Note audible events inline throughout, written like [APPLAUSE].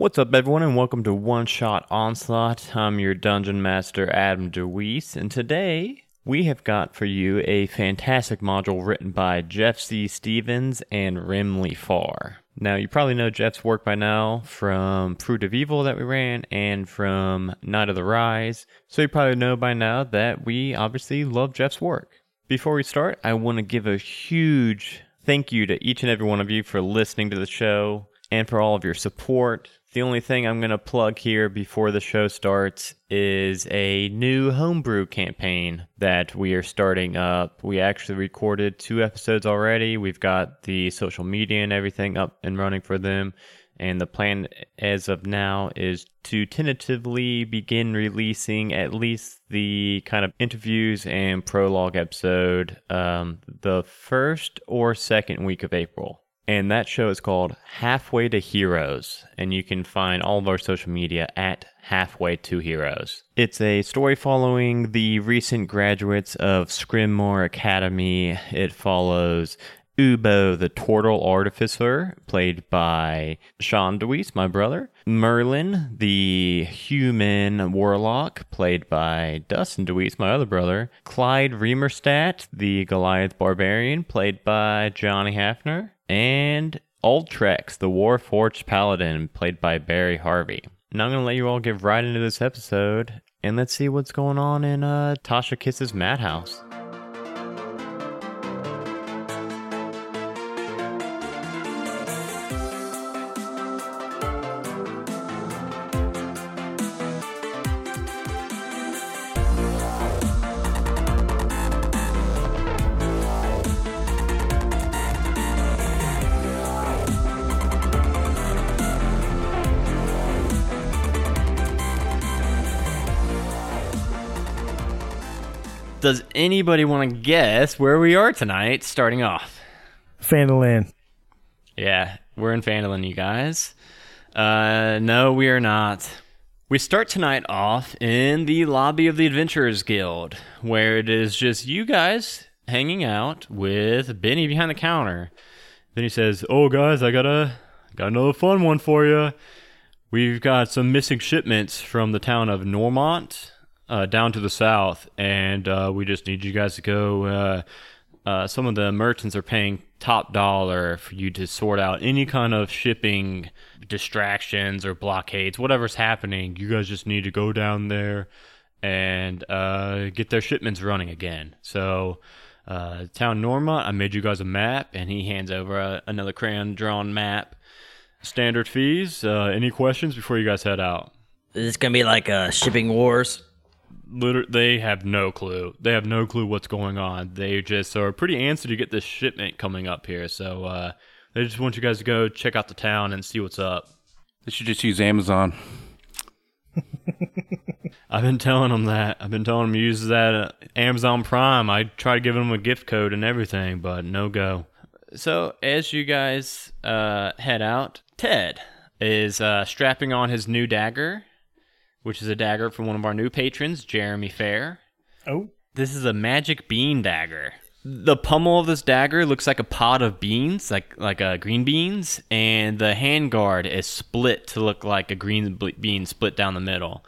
What's up, everyone, and welcome to One Shot Onslaught. I'm your dungeon master, Adam DeWeese, and today we have got for you a fantastic module written by Jeff C. Stevens and Rimley Farr. Now, you probably know Jeff's work by now from Fruit of Evil that we ran and from Night of the Rise, so you probably know by now that we obviously love Jeff's work. Before we start, I want to give a huge thank you to each and every one of you for listening to the show and for all of your support. The only thing I'm going to plug here before the show starts is a new homebrew campaign that we are starting up. We actually recorded two episodes already. We've got the social media and everything up and running for them. And the plan as of now is to tentatively begin releasing at least the kind of interviews and prologue episode um, the first or second week of April and that show is called Halfway to Heroes, and you can find all of our social media at Halfway to Heroes. It's a story following the recent graduates of Scrimmore Academy. It follows Ubo, the Tortle Artificer, played by Sean DeWeese, my brother. Merlin, the Human Warlock, played by Dustin DeWeese, my other brother. Clyde Remerstadt, the Goliath Barbarian, played by Johnny Hafner and Ultrex, the Warforged Paladin, played by Barry Harvey. Now I'm going to let you all get right into this episode, and let's see what's going on in uh, Tasha Kiss's Madhouse. Does anybody want to guess where we are tonight, starting off? Fandaland. Yeah, we're in Phandalin, you guys. Uh, no, we are not. We start tonight off in the lobby of the Adventurers Guild, where it is just you guys hanging out with Benny behind the counter. Then he says, "Oh, guys, I got a got another fun one for you. We've got some missing shipments from the town of Normont uh, down to the south, and uh, we just need you guys to go. Uh, uh, some of the merchants are paying top dollar for you to sort out any kind of shipping distractions or blockades, whatever's happening. You guys just need to go down there and uh, get their shipments running again. So, uh, town Norma, I made you guys a map, and he hands over a, another crayon drawn map. Standard fees. Any questions before you guys head out? Is this gonna be like shipping wars? Liter- they have no clue. They have no clue what's going on. They just are pretty antsy to get this shipment coming up here. So uh, they just want you guys to go check out the town and see what's up. They should just use Amazon. [LAUGHS] I've been telling them that. I've been telling them to use that uh, Amazon Prime. I try to give them a gift code and everything, but no go. So as you guys uh, head out, Ted is uh, strapping on his new dagger which is a dagger from one of our new patrons, Jeremy Fair. Oh. This is a magic bean dagger. The pummel of this dagger looks like a pot of beans, like like uh, green beans, and the handguard is split to look like a green bean split down the middle.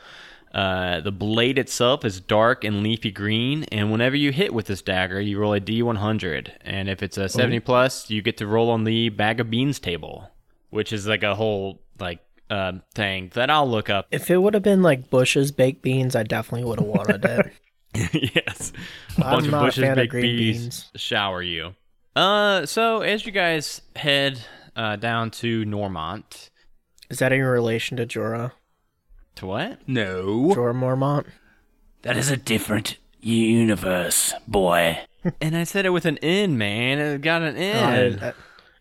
Uh, the blade itself is dark and leafy green, and whenever you hit with this dagger, you roll a d100. And if it's a 70 plus, you get to roll on the bag of beans table, which is like a whole like uh, thing that I'll look up. If it would have been like Bush's baked beans, I definitely would have wanted it. [LAUGHS] yes, a I'm bunch of not a bushes, fan of green bees beans. shower you. Uh, so as you guys head uh down to Normont, Is that in relation to Jorah? to what? No. Jorah Mormont? That is a different universe, boy. [LAUGHS] and I said it with an N, man. It got an Oh, N. I, I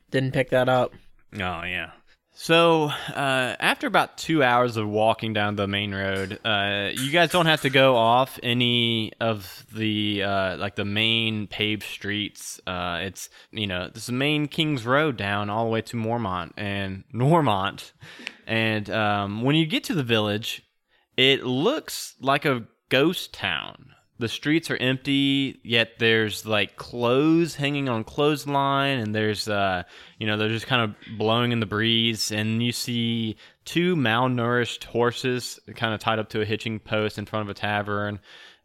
didn't pick that up. Oh yeah. So uh, after about two hours of walking down the main road, uh, you guys don't have to go off any of the uh, like the main paved streets. Uh, it's you know this is the main King's Road down all the way to Mormont and [LAUGHS] Normont, and um, when you get to the village, it looks like a ghost town. The streets are empty, yet there's like clothes hanging on clothesline, and there's uh, you know, they're just kind of blowing in the breeze, and you see two malnourished horses kind of tied up to a hitching post in front of a tavern,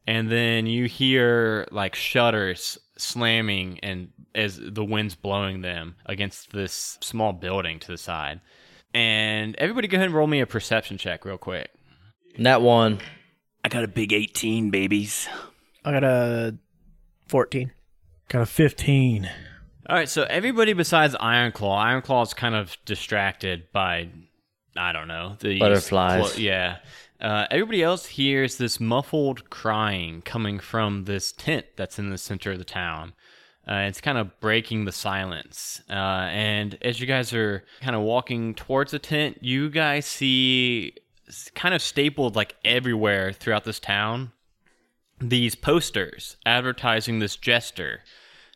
and then you hear like shutters slamming and as the wind's blowing them against this small building to the side. And everybody go ahead and roll me a perception check real quick. That one. I got a big 18, babies. I got a 14. Got a 15. All right, so everybody besides Ironclaw, Ironclaw is kind of distracted by, I don't know, the Butterflies. yeah. Uh, everybody else hears this muffled crying coming from this tent that's in the center of the town. Uh, it's kind of breaking the silence. Uh, and as you guys are kind of walking towards the tent, you guys see kind of stapled like everywhere throughout this town these posters advertising this jester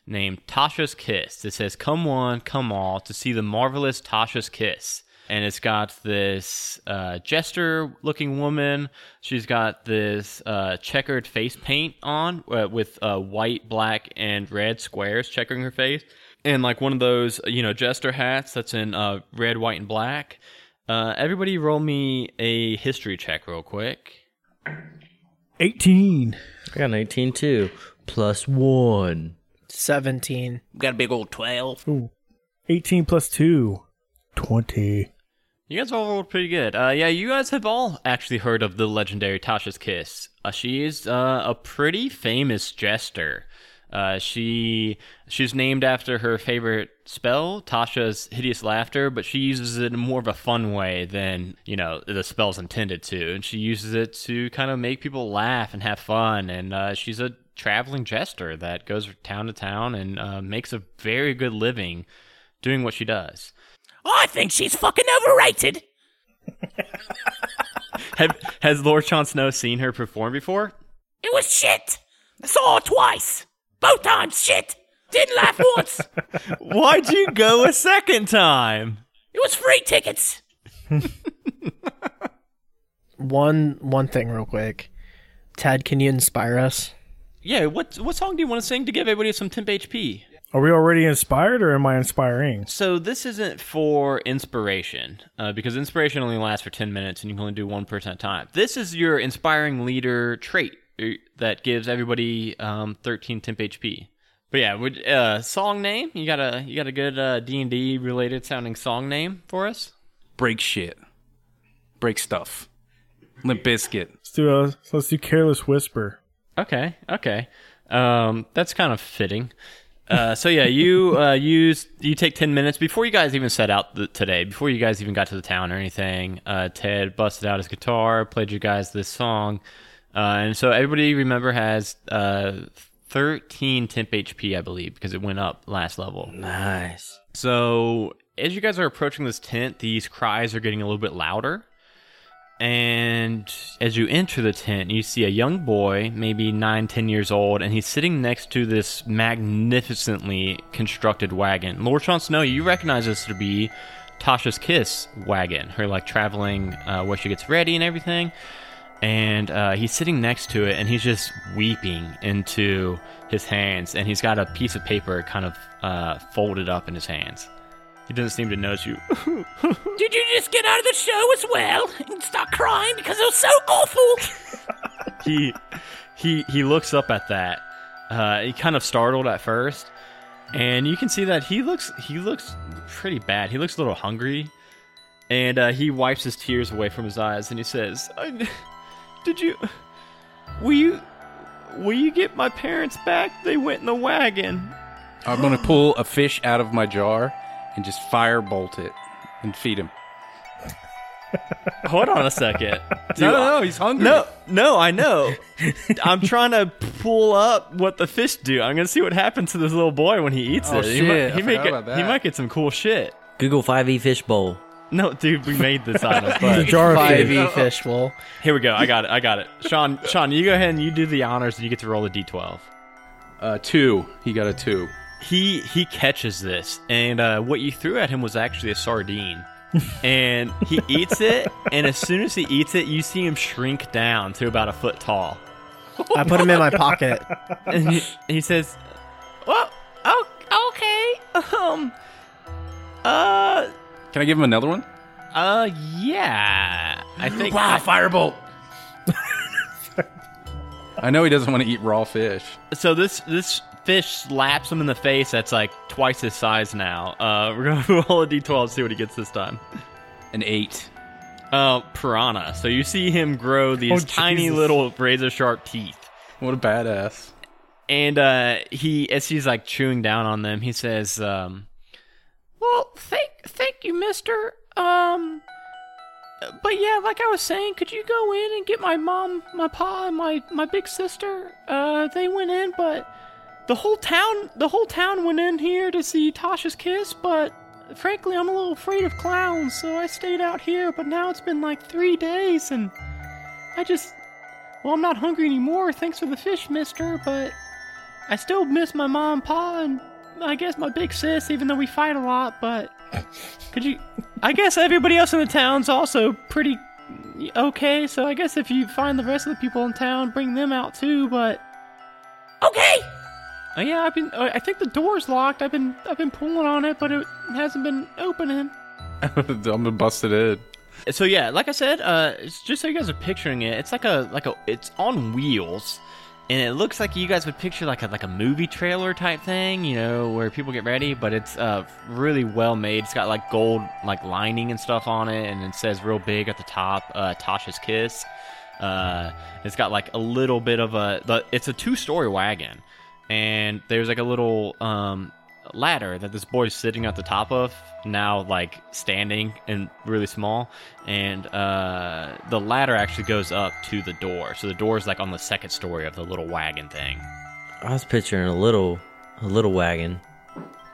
named Tasha's Kiss. It says, Come one, come all to see the marvelous Tasha's Kiss. And it's got this uh, jester looking woman. She's got this uh, checkered face paint on uh, with uh, white, black, and red squares checkering her face. And like one of those, you know, jester hats that's in uh, red, white, and black. Uh, everybody roll me a history check real quick. 18. I got an 18 too. Plus one. 17. Got a big old 12. Ooh. 18 plus 2. 20. You guys all rolled pretty good. Uh, yeah, you guys have all actually heard of the legendary Tasha's Kiss. Uh, she is uh, a pretty famous jester. Uh, she she's named after her favorite spell, Tasha's hideous laughter, but she uses it in more of a fun way than you know the spell's intended to, and she uses it to kind of make people laugh and have fun. And uh, she's a traveling jester that goes from town to town and uh, makes a very good living doing what she does. I think she's fucking overrated. [LAUGHS] Have, has Lord Jon Snow seen her perform before? It was shit. I saw her twice. Both times shit. Didn't laugh once. [LAUGHS] Why'd you go a second time? It was free tickets. [LAUGHS] One one thing real quick. Ted, can you inspire us? Yeah, what what song do you want to sing to give everybody some temp HP? Are we already inspired or am I inspiring? So this isn't for inspiration, uh, because inspiration only lasts for ten minutes, and you can only do one person at a time. This is your inspiring leader trait that gives everybody um, thirteen temp HP. But yeah, would uh, song name? You got a you got a good uh, D and D related sounding song name for us? Break shit. Break stuff. Limp Bizkit. Let's do a let's do careless whisper. Okay, okay. Um, that's kind of fitting. Uh, so yeah, you uh, use you take ten minutes before you guys even set out the, today. Before you guys even got to the town or anything, uh, Ted busted out his guitar, played you guys this song, uh, and so everybody remember has uh, thirteen temp HP, I believe, because it went up last level. Nice. So as you guys are approaching this tent, these cries are getting a little bit louder. And as you enter the tent, you see a young boy, maybe nine, ten years old, and he's sitting next to this magnificently constructed wagon. Lord Jon Snow, you recognize this to be Tasha's Kiss wagon, her like traveling uh, where she gets ready and everything. And uh, he's sitting next to it, and he's just weeping into his hands, and he's got a piece of paper kind of uh, folded up in his hands. He doesn't seem to notice you. [LAUGHS] Did you just get out of the show as well and start crying because it was so awful? [LAUGHS] he he he looks up at that. Uh, he kind of startled at first, and you can see that he looks he looks pretty bad. He looks a little hungry, and uh, he wipes his tears away from his eyes, and he says, I, "Did you? Will you? Will you get my parents back? They went in the wagon." I'm gonna pull a fish out of my jar and just firebolt it and feed him. Hold on a second. [LAUGHS] No, no, no, he's hungry. No, no, I know. I'm trying to pull up what the fish do. I'm gonna see what happens to this little boy when he eats Oh, it. he might, he, may forgot get, he might get some cool shit. Google 5e fishbowl. No, dude, we made this item. The But jar of Five fish. E fishbowl. here we go. I got it. I got it. Sean, Sean, you go ahead and you do the honors, and you get to roll a d12. Uh, two. He got a two. He he catches this, and uh, what you threw at him was actually a sardine. [LAUGHS] and he eats it, and as soon as he eats it, you see him shrink down to about a foot tall. I put him in my pocket. and he, he says, "Well, oh, okay. Um, uh, Can I give him another one? uh, yeah. I [GASPS] think Wow, firebolt! [LAUGHS] I know he doesn't want to eat raw fish. so. This this fish slaps him in the face. That's like twice his size now. Uh, [LAUGHS] we're gonna roll a d12 and see what he gets this time. An eight. Uh, piranha. So you see him grow these Oh, tiny little razor sharp teeth. What a badass. And uh, he, as he's like chewing down on them, he says, um, "Well, thank, thank you, Mister. Um, but yeah, like I was saying, could you go in and get my mom, my pa, and my my big sister? Uh, they went in, but the whole town, the whole town went in here to see Tasha's kiss. But frankly, I'm a little afraid of clowns, so I stayed out here. But now it's been like three days, and I just, well, I'm not hungry anymore. Thanks for the fish, Mister, but." I still miss my mom pa and I guess my big sis, even though we fight a lot, but could you I guess everybody else in the town's also pretty okay, so I guess if you find the rest of the people in town, bring them out too, but Okay. oh yeah, I've been uh, I think the door's locked. I've been I've been pulling on it, but it hasn't been opening. [LAUGHS] I'm gonna bust it in. So yeah, like I said, uh, it's just so you guys are picturing it, it's like a like a it's on wheels, and it looks like you guys would picture like a like a movie trailer type thing, you know, where people get ready. But it's uh really well made. It's got like gold like lining and stuff on it, and it says real big at the top, uh, Tasha's Kiss. Uh, it's got like a little bit of a the it's a two story wagon, and there's like a little um ladder that this boy's sitting at the top of now like standing and really small. And uh the ladder actually goes up to the door. So the door is like on the second story of the little wagon thing. I was picturing a little, a little wagon.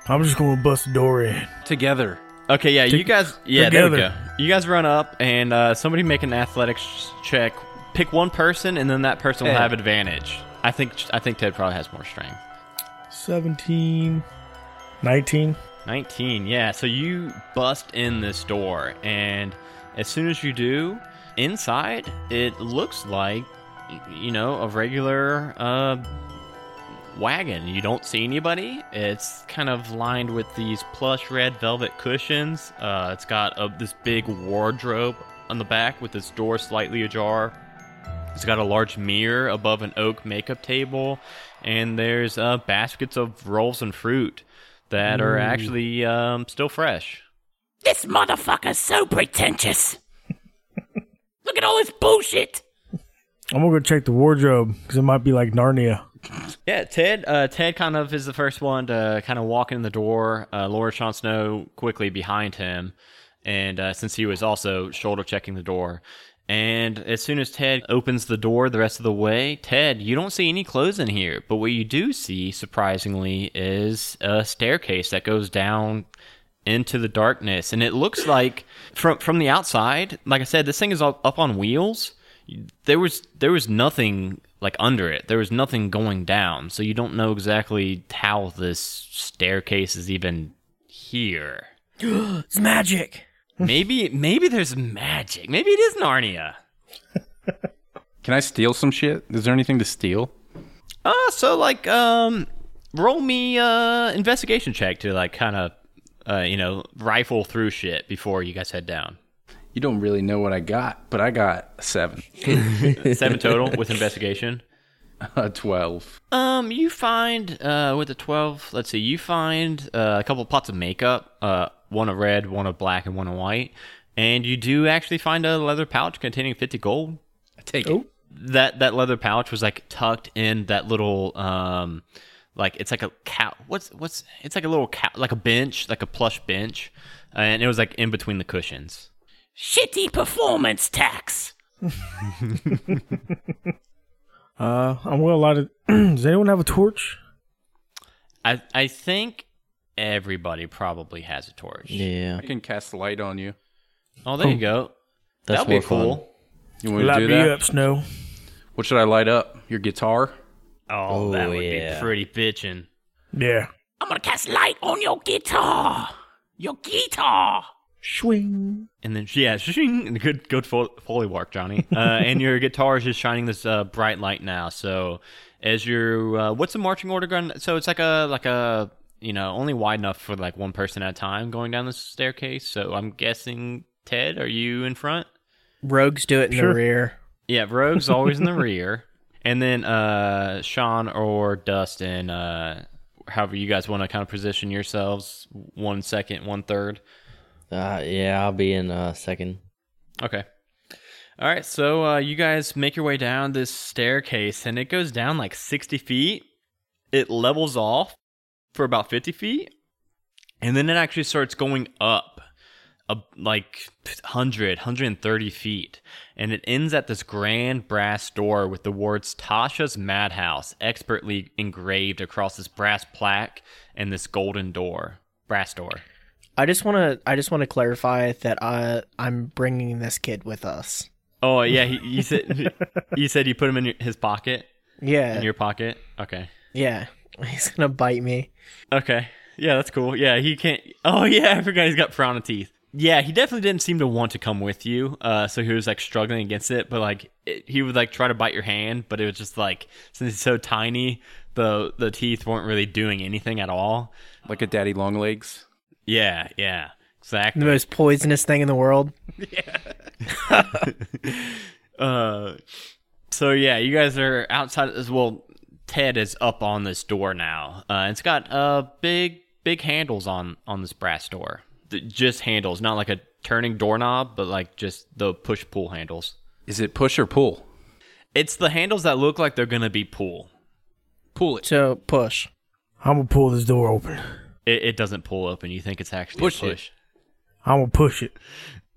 I'm just gonna bust the door in. Together. okay yeah you guys yeah there we go. you guys run up and uh somebody make an athletics check. Pick one person and then that person will Ted. have advantage. I think i think ted probably has more strength. 17, 19. 19, yeah. So you bust in this door, and as soon as you do, inside, it looks like, you know, a regular uh, wagon. You don't see anybody. It's kind of lined with these plush red velvet cushions. Uh, it's got a, this big wardrobe on the back with this door slightly ajar. It's got a large mirror above an oak makeup table, and there's uh, baskets of rolls and fruit that are actually um, still fresh. This motherfucker's so pretentious. [LAUGHS] Look at all this bullshit. I'm gonna go check the wardrobe because it might be like Narnia. Yeah, Ted. Uh, Ted kind of is the first one to kind of walk in the door. Uh, Lord Jon Snow quickly behind him, and uh, since he was also shoulder checking the door, and as soon as Ted opens the door the rest of the way, Ted, you don't see any clothes in here, but what you do see, surprisingly, is a staircase that goes down into the darkness, and it looks like from from the outside, like I said, this thing is up up on wheels. There was there was nothing like under it. There was nothing going down, so you don't know exactly how this staircase is even here. [GASPS] It's magic. [LAUGHS] Maybe maybe there's magic. Maybe it is Narnia. [LAUGHS] Can I steal some shit? Is there anything to steal? Uh so like um roll me uh investigation check to like kind of uh you know rifle through shit before you guys head down. You don't really know what I got, but I got seven. [LAUGHS] Seven total with investigation. A twelve. Um, you find uh with the twelve, let's see, you find uh, a couple pots of makeup, uh, one of red, one of black, and one of white, and you do actually find a leather pouch containing fifty gold. I take it. That that leather pouch was like tucked in that little um, like it's like a cow. What's what's it's like a little cow, like a bench, like a plush bench, and it was like in between the cushions. Shitty performance tax. [LAUGHS] Uh, I'm well [CLEARS THROAT] of. Does anyone have a torch? I I think everybody probably has a torch. Yeah, I can cast light on you. Oh, there you go. that's That'd be more cool. fun. You want me to Light do me that? up, Snow. What should I light up? Your guitar? Oh, that Oh, would yeah. be pretty bitchin'. Yeah. I'm gonna cast light on your guitar. Your guitar. Swing. And then yeah, shing, good good fo- foley work, Johnny. [LAUGHS] Uh, and your guitar is just shining this uh, bright light now. So as you're, uh, what's the marching order going? So it's like a like a you know only wide enough for like one person at a time going down the staircase. So I'm guessing Ted, are you in front? Rogues do it in Sure. the rear. Yeah, Rogue's always in the [LAUGHS] rear, and then uh, Sean or Dustin, uh, however you guys want to kind of position yourselves, one second, one third. Uh, yeah, I'll be in uh, second. Okay. All right, so uh, you guys make your way down this staircase, and it goes down like 60 feet. It levels off for about 50 feet, and then it actually starts going up uh, like 100, 130 feet. And it ends at this grand brass door with the words Tasha's Madhouse expertly engraved across this brass plaque and this golden door. Brass door. I just want to. I just want to clarify that I I'm bringing this kid with us. Oh, yeah, he, you said you [LAUGHS] said you put him in your, his pocket. Yeah, in your pocket. Okay. yeah. [LAUGHS] He's gonna bite me. Okay. Yeah, that's cool. Yeah, he can't. Oh [LAUGHS] yeah, I forgot he's got piranha teeth. Yeah, he definitely didn't seem to want to come with you. Uh, so he was like struggling against it, but like it, he would like try to bite your hand, but it was just like since he's so tiny, the the teeth weren't really doing anything at all. Like a daddy long legs. Yeah, yeah, exactly. The most poisonous thing in the world. [LAUGHS] yeah. [LAUGHS] Uh, so yeah, you guys are outside as well. Ted is up on this door now. Uh, it's got uh big big handles on on this brass door. Th- Just handles, not like a turning doorknob, but like just the push pull handles. Is it push or pull? It's the handles that look like they're gonna be pull. Pull it. So push. I'm gonna pull this door open. It, it doesn't pull open. You think it's actually Push a it. push. I'm gonna push it.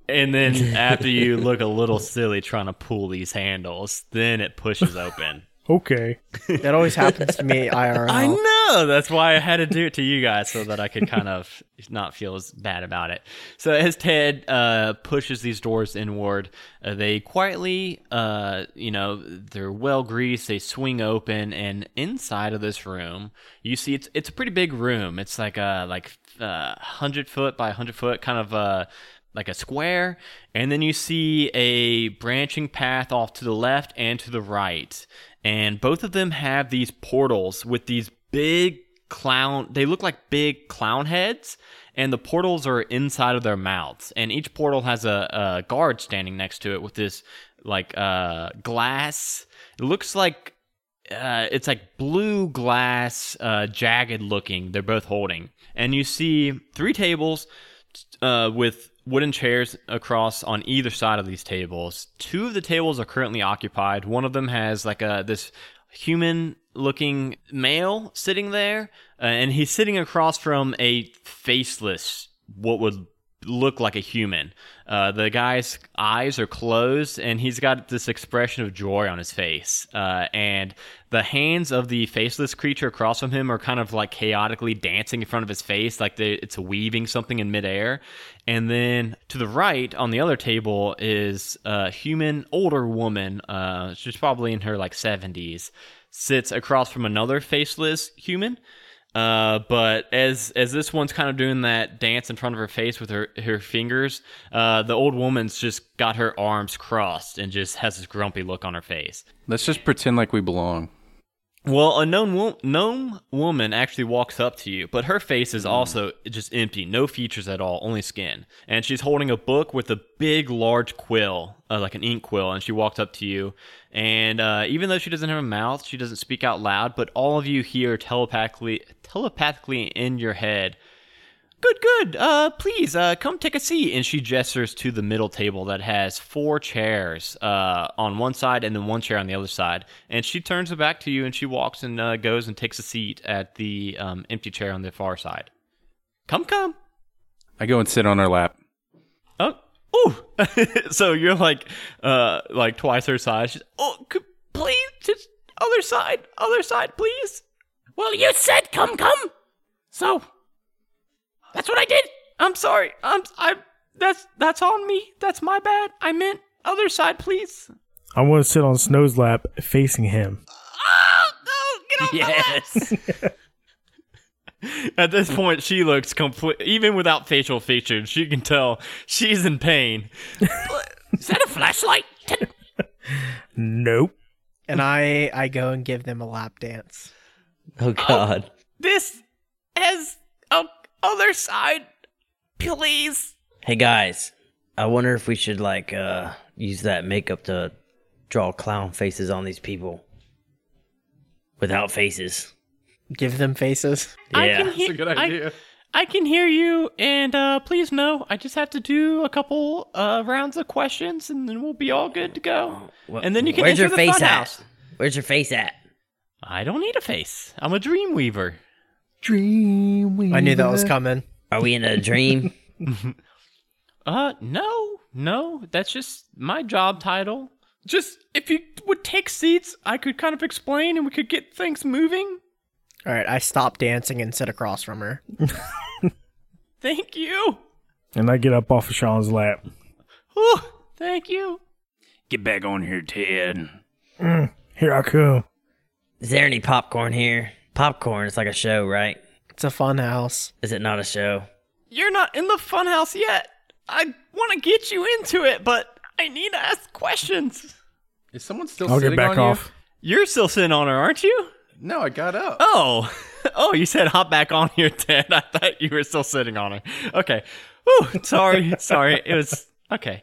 And then [LAUGHS] after you look a little silly trying to pull these handles, then it pushes open. Okay. That always happens to me IRL. [LAUGHS] I know. That's why I had to do it to you guys so that I could kind of [LAUGHS] not feel as bad about it. So as Ted uh, pushes these doors inward, uh, they quietly, uh, you know, they're well greased. They swing open, and inside of this room, you see it's it's a pretty big room. It's like a like uh, hundred foot by hundred foot, kind of uh like a square, and then you see a branching path off to the left and to the right. And both of them have these portals with these big clown, they look like big clown heads, and the portals are inside of their mouths. And each portal has a, a guard standing next to it with this like uh, glass. It looks like uh, it's like blue glass, uh, jagged looking. They're both holding, and you see three tables uh, with wooden chairs across on either side of these tables. Two of the tables are currently occupied. One of them has like a this human looking male sitting there, uh, and he's sitting across from a faceless, what would look like a human. Uh, the guy's eyes are closed, and he's got this expression of joy on his face. Uh, and the hands of the faceless creature across from him are kind of like chaotically dancing in front of his face, like they, it's weaving something in midair. And then to the right, on the other table, is a human, older woman. Uh, she's probably in her like 70s, sits across from another faceless human. Uh, but as as this one's kind of doing that dance in front of her face with her her fingers, uh, the old woman's just got her arms crossed and just has this grumpy look on her face. Let's just pretend like we belong. Well, a known wo- gnome woman actually walks up to you, but her face is also just empty, no features at all, only skin. And she's holding a book with a big, large quill, uh, like an ink quill. And she walks up to you, and uh, even though she doesn't have a mouth, she doesn't speak out loud. But all of you hear telepathically, telepathically in your head. Good, good. Uh, please, uh, come take a seat. And she gestures to the middle table that has four chairs, uh, on one side and then one chair on the other side. And she turns her back to you and she walks and uh, goes and takes a seat at the um, empty chair on the far side. Come, come. I go and sit on her lap. Oh, oh. [LAUGHS] so you're like, uh, like twice her size. She's, oh, could, please, just other side, other side, please. Well, you said come, come. So, that's what I did. I'm sorry. I'm I that's that's on me. That's my bad. I meant other side, please. I want to sit on Snow's lap facing him. Oh, oh get off my lap. [LAUGHS] At this point, she looks complete. Even without facial features, she can tell she's in pain. [LAUGHS] Is that a flashlight? Nope. And I I go and give them a lap dance. Oh God. Oh, this has a other side. Please. Hey guys, I wonder if we should like uh use that makeup to draw clown faces on these people without faces. Give them faces. I Yeah. can That's hear, a good I- idea. I can hear you, and uh, please know I just have to do a couple uh, rounds of questions, and then we'll be all good to go. Wh- And then you can Where's enter your the face funhouse. at? Where's your face at? I don't need a face. I'm a dream weaver. Dream. I knew that was coming. Are we in a dream? [LAUGHS] Uh, no, no, that's just my job title. Just if you would take seats, I could kind of explain, and we could get things moving. All right, I stop dancing and sit across from her. [LAUGHS] Thank you. And I get up off of Sean's lap. Whew, thank you. Get back on here, Ted. Here I come. Is there any popcorn here? Popcorn It's like a show, right? It's a fun house. Is it not a show? You're not in the funhouse yet. I want to get you into it, but I need to ask questions. Is someone still I'll sitting get back on off. You're still sitting on her, aren't you? No, I got up. Oh, [LAUGHS] oh, you said hop back on here, Ted. [LAUGHS] I thought you were still sitting on her. Okay. Whew, sorry, sorry. It was okay.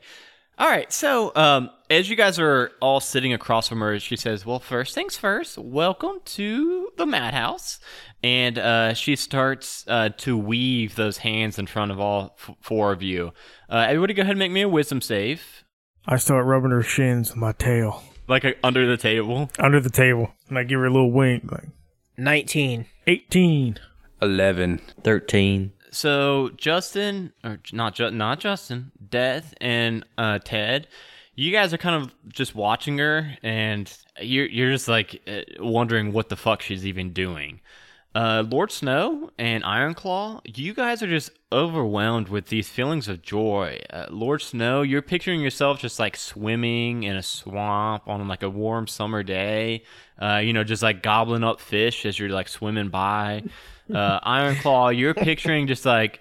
All right. So, um, as you guys are all sitting across from her, she says, "Well, first things first. Welcome to the madhouse." And uh, she starts uh, to weave those hands in front of all f- four of you. Uh, everybody, go ahead and make me a wisdom save, I start rubbing her shins with my tail like uh, under the table. under the table, and I give her a little wink, like 19. 18. Eleven. Thirteen. So Justin, or not Ju- not Justin, Death and uh, Ted, you guys are kind of just watching her, and you're you're just like uh, wondering what the fuck she's even doing. Uh, Lord Snow and Ironclaw, you guys are just overwhelmed with these feelings of joy. Uh, Lord Snow, you're picturing yourself just like swimming in a swamp on like a warm summer day. Uh, you know, just like gobbling up fish as you're like swimming by. Uh, [LAUGHS] Ironclaw, you're picturing just like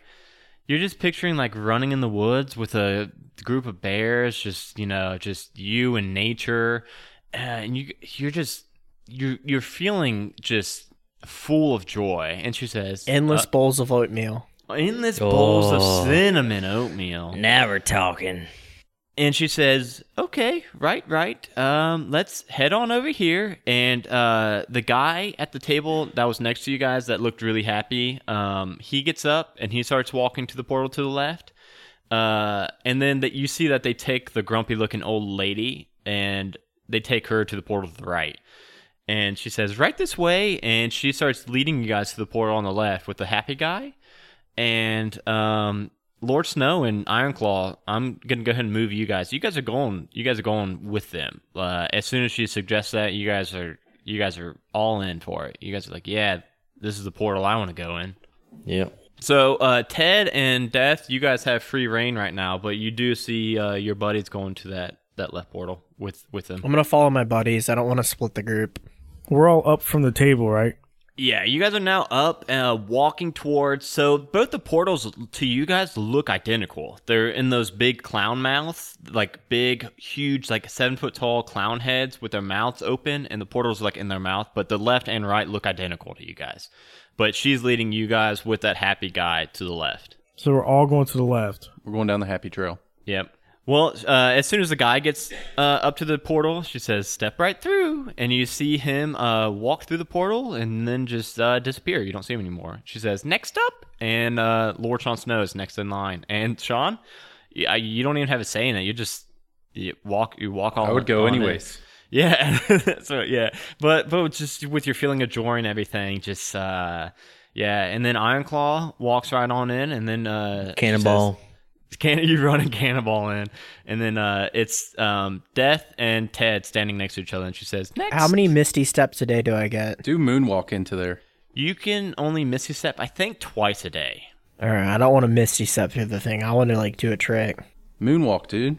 you're just picturing like running in the woods with a group of bears, just you know, just you and nature, uh, and you you're just you're you're feeling just full of joy. And she says, Endless bowls of oatmeal. uh, endless bowls Oh. of cinnamon oatmeal. Now we're talking. And she says, "Okay, right, right. Um, let's head on over here." And uh, the guy at the table that was next to you guys that looked really happy, um, he gets up and he starts walking to the portal to the left. Uh, and then that you see that they take the grumpy-looking old lady and they take her to the portal to the right. And she says, "Right this way." And she starts leading you guys to the portal on the left with the happy guy and um, Lord Snow and Ironclaw, I'm gonna go ahead and move you guys. You guys are going. You guys are going with them. Uh, as soon as she suggests that, you guys are you guys are all in for it. You guys are like, yeah, this is the portal I want to go in. Yep. So uh, Ted and Death, you guys have free reign right now, but you do see uh, your buddies going to that that left portal with with them. I'm going to follow my buddies. I don't want to split the group. We're all up from the table, right? Yeah, you guys are now up, uh, walking towards. So both the portals to you guys look identical. They're in those big clown mouths, like big, huge, like seven foot tall clown heads with their mouths open, and the portals like in their mouth. But the left and right look identical to you guys. But she's leading you guys with that happy guy to the left. So we're all going to the left. We're going down the happy trail. Yep. Well, uh, as soon as the guy gets uh, up to the portal, she says, "Step right through," and you see him uh, walk through the portal and then just uh, disappear. You don't see him anymore. She says, "Next up," and uh, Lord Sean Snow is next in line. And Sean, you, you don't even have a say in it. You just you walk. You walk all. I would go anyways. [LAUGHS] Yeah. [LAUGHS] so yeah, but but just with your feeling of joy and everything, just uh, yeah. And then Ironclaw walks right on in, and then uh, Cannonball. says- can you run a cannonball in, and then uh, it's um, Death and Ted standing next to each other, and she says, "Next." How many misty steps a day do I get? Do moonwalk into there. You can only misty step, I think, twice a day. All right, I don't want to misty step through the thing. I want to like do a trick. Moonwalk, dude.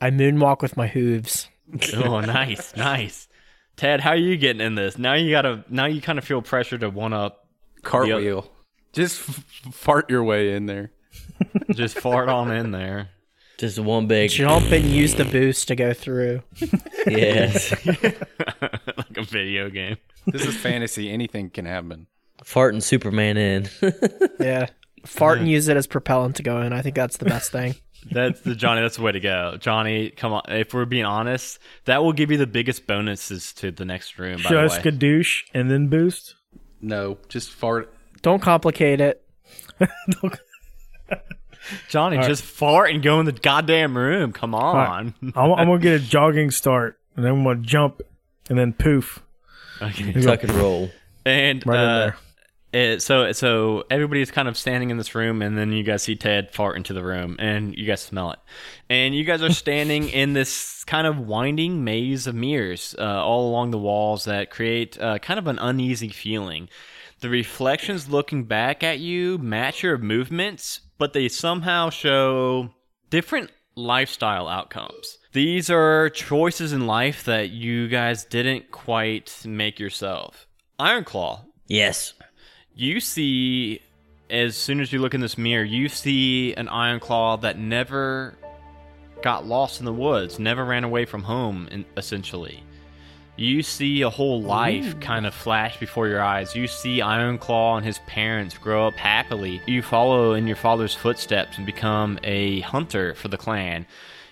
I moonwalk with my hooves. [LAUGHS] oh, nice, nice. Ted, how are you getting in this? Now you gotta. Now you kind of feel pressure to one up Cartwheel. Just f- fart your way in there. [LAUGHS] Just fart on in there. Just one big Jump and use the [LAUGHS] boost to go through. yes. [LAUGHS] like a video game. This is fantasy. Anything can happen. Farting Superman in. Yeah. Fart and use it as propellant to go in. I think that's the best thing. That's the Johnny. That's the way to go, Johnny. Come on. If we're being honest, that will give you the biggest bonuses to the next room. By Just the way, skadoosh and then boost. No, just fart. Don't complicate it. [LAUGHS] Johnny, just fart and go in the goddamn room. Come on. I'm, I'm gonna get a jogging start, and then I'm gonna jump, and then poof. Okay. Tuck and roll. And Right in uh, there. it, so so everybody's kind of standing in this room, and then you guys see Ted fart into the room, and you guys smell it, and you guys are [LAUGHS] standing in this kind of winding maze of mirrors uh, all along the walls that create uh, kind of an uneasy feeling. The reflections looking back at you match your movements, but they somehow show different lifestyle outcomes. These are choices in life that you guys didn't quite make yourself. Ironclaw, Yes. you see as soon as you look in this mirror, you see an Ironclaw that never got lost in the woods, never ran away from home, essentially. You see a whole life kind of flash before your eyes. You see Ironclaw and his parents grow up happily. You follow in your father's footsteps and become a hunter for the clan.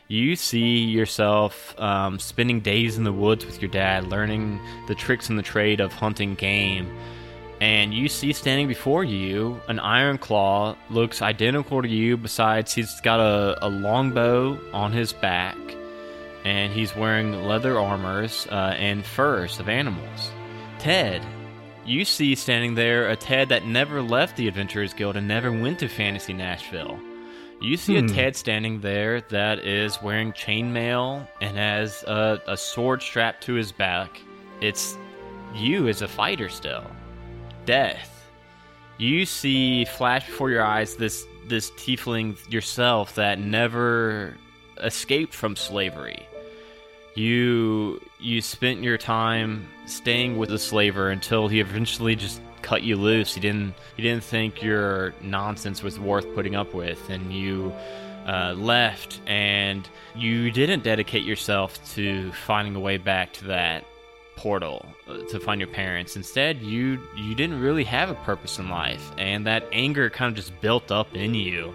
You see yourself um, spending days in the woods with your dad, learning the tricks and the trade of hunting game and you see standing before you an iron claw looks identical to you besides he's got a, a longbow on his back and he's wearing leather armors uh, and furs of animals. Ted you see standing there a ted that never left the adventurers guild and never went to fantasy nashville. You see a ted standing there that is wearing chainmail and has a, a sword strapped to his back. It's you as a fighter still. Death. You see flash before your eyes this this tiefling yourself that never escaped from slavery. You you spent your time staying with the slaver until he eventually just cut you loose. He didn't he didn't think your nonsense was worth putting up with, and you uh, left. And you didn't dedicate yourself to finding a way back to that portal uh, to find your parents. Instead, you you didn't really have a purpose in life, and that anger kind of just built up in you.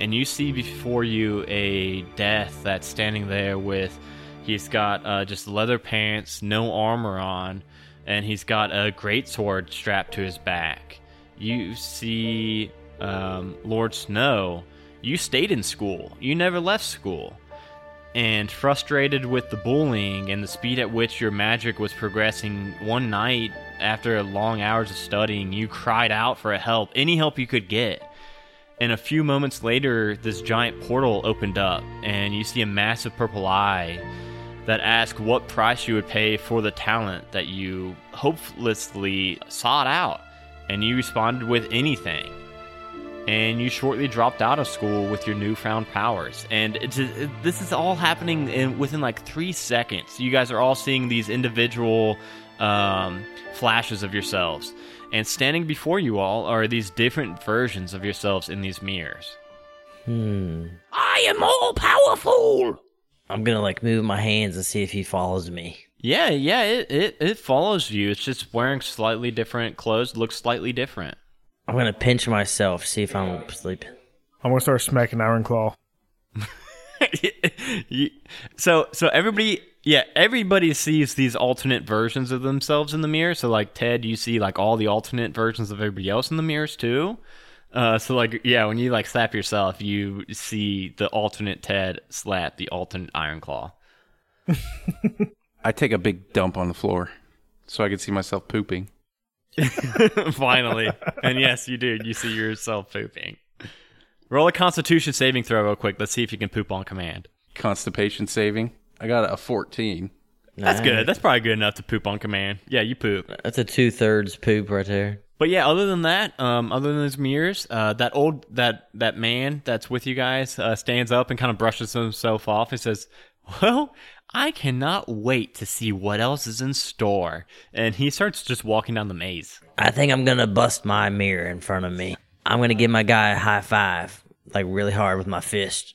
And you see before you a death that's standing there with he's got uh, just leather pants, no armor on, and he's got a great sword strapped to his back. You see um, Lord Snow. You stayed in school. You never left school and frustrated with the bullying and the speed at which your magic was progressing one night after long hours of studying you cried out for help any help you could get and a few moments later this giant portal opened up and you see a massive purple eye that ask what price you would pay for the talent that you hopelessly sought out and you responded with anything and you shortly dropped out of school with your newfound powers. And it's, it, this is all happening in, within like three seconds. You guys are all seeing these individual um, flashes of yourselves. And standing before you all are these different versions of yourselves in these mirrors. Hmm. I am all powerful. I'm gonna like move my hands and see if he follows me. Yeah, yeah, it, it, it follows you. It's just wearing slightly different clothes, looks slightly different. I'm gonna pinch myself, see if I'm sleeping. I'm gonna start smacking Iron Claw. [LAUGHS] So so everybody yeah everybody sees these alternate versions of themselves in the mirror so like ted you see like all the alternate versions of everybody else in the mirrors too uh so like yeah when you like slap yourself you see the alternate ted slap the alternate iron claw I take a big dump on the floor so I can see myself pooping. [LAUGHS] finally and yes you do you see yourself pooping roll a constitution saving throw real quick let's see if you can poop on command Constipation saving. I got a 14. that's Nice. good that's probably good enough to poop on command yeah you poop That's a two thirds poop right there. But yeah, other than that, um, other than those mirrors, uh, that old that that man that's with you guys uh, stands up and kind of brushes himself off and says, "Well, I cannot wait to see what else is in store." And he starts just walking down the maze. I think I'm gonna bust my mirror in front of me. I'm gonna give my guy a high five, like really hard with my fist.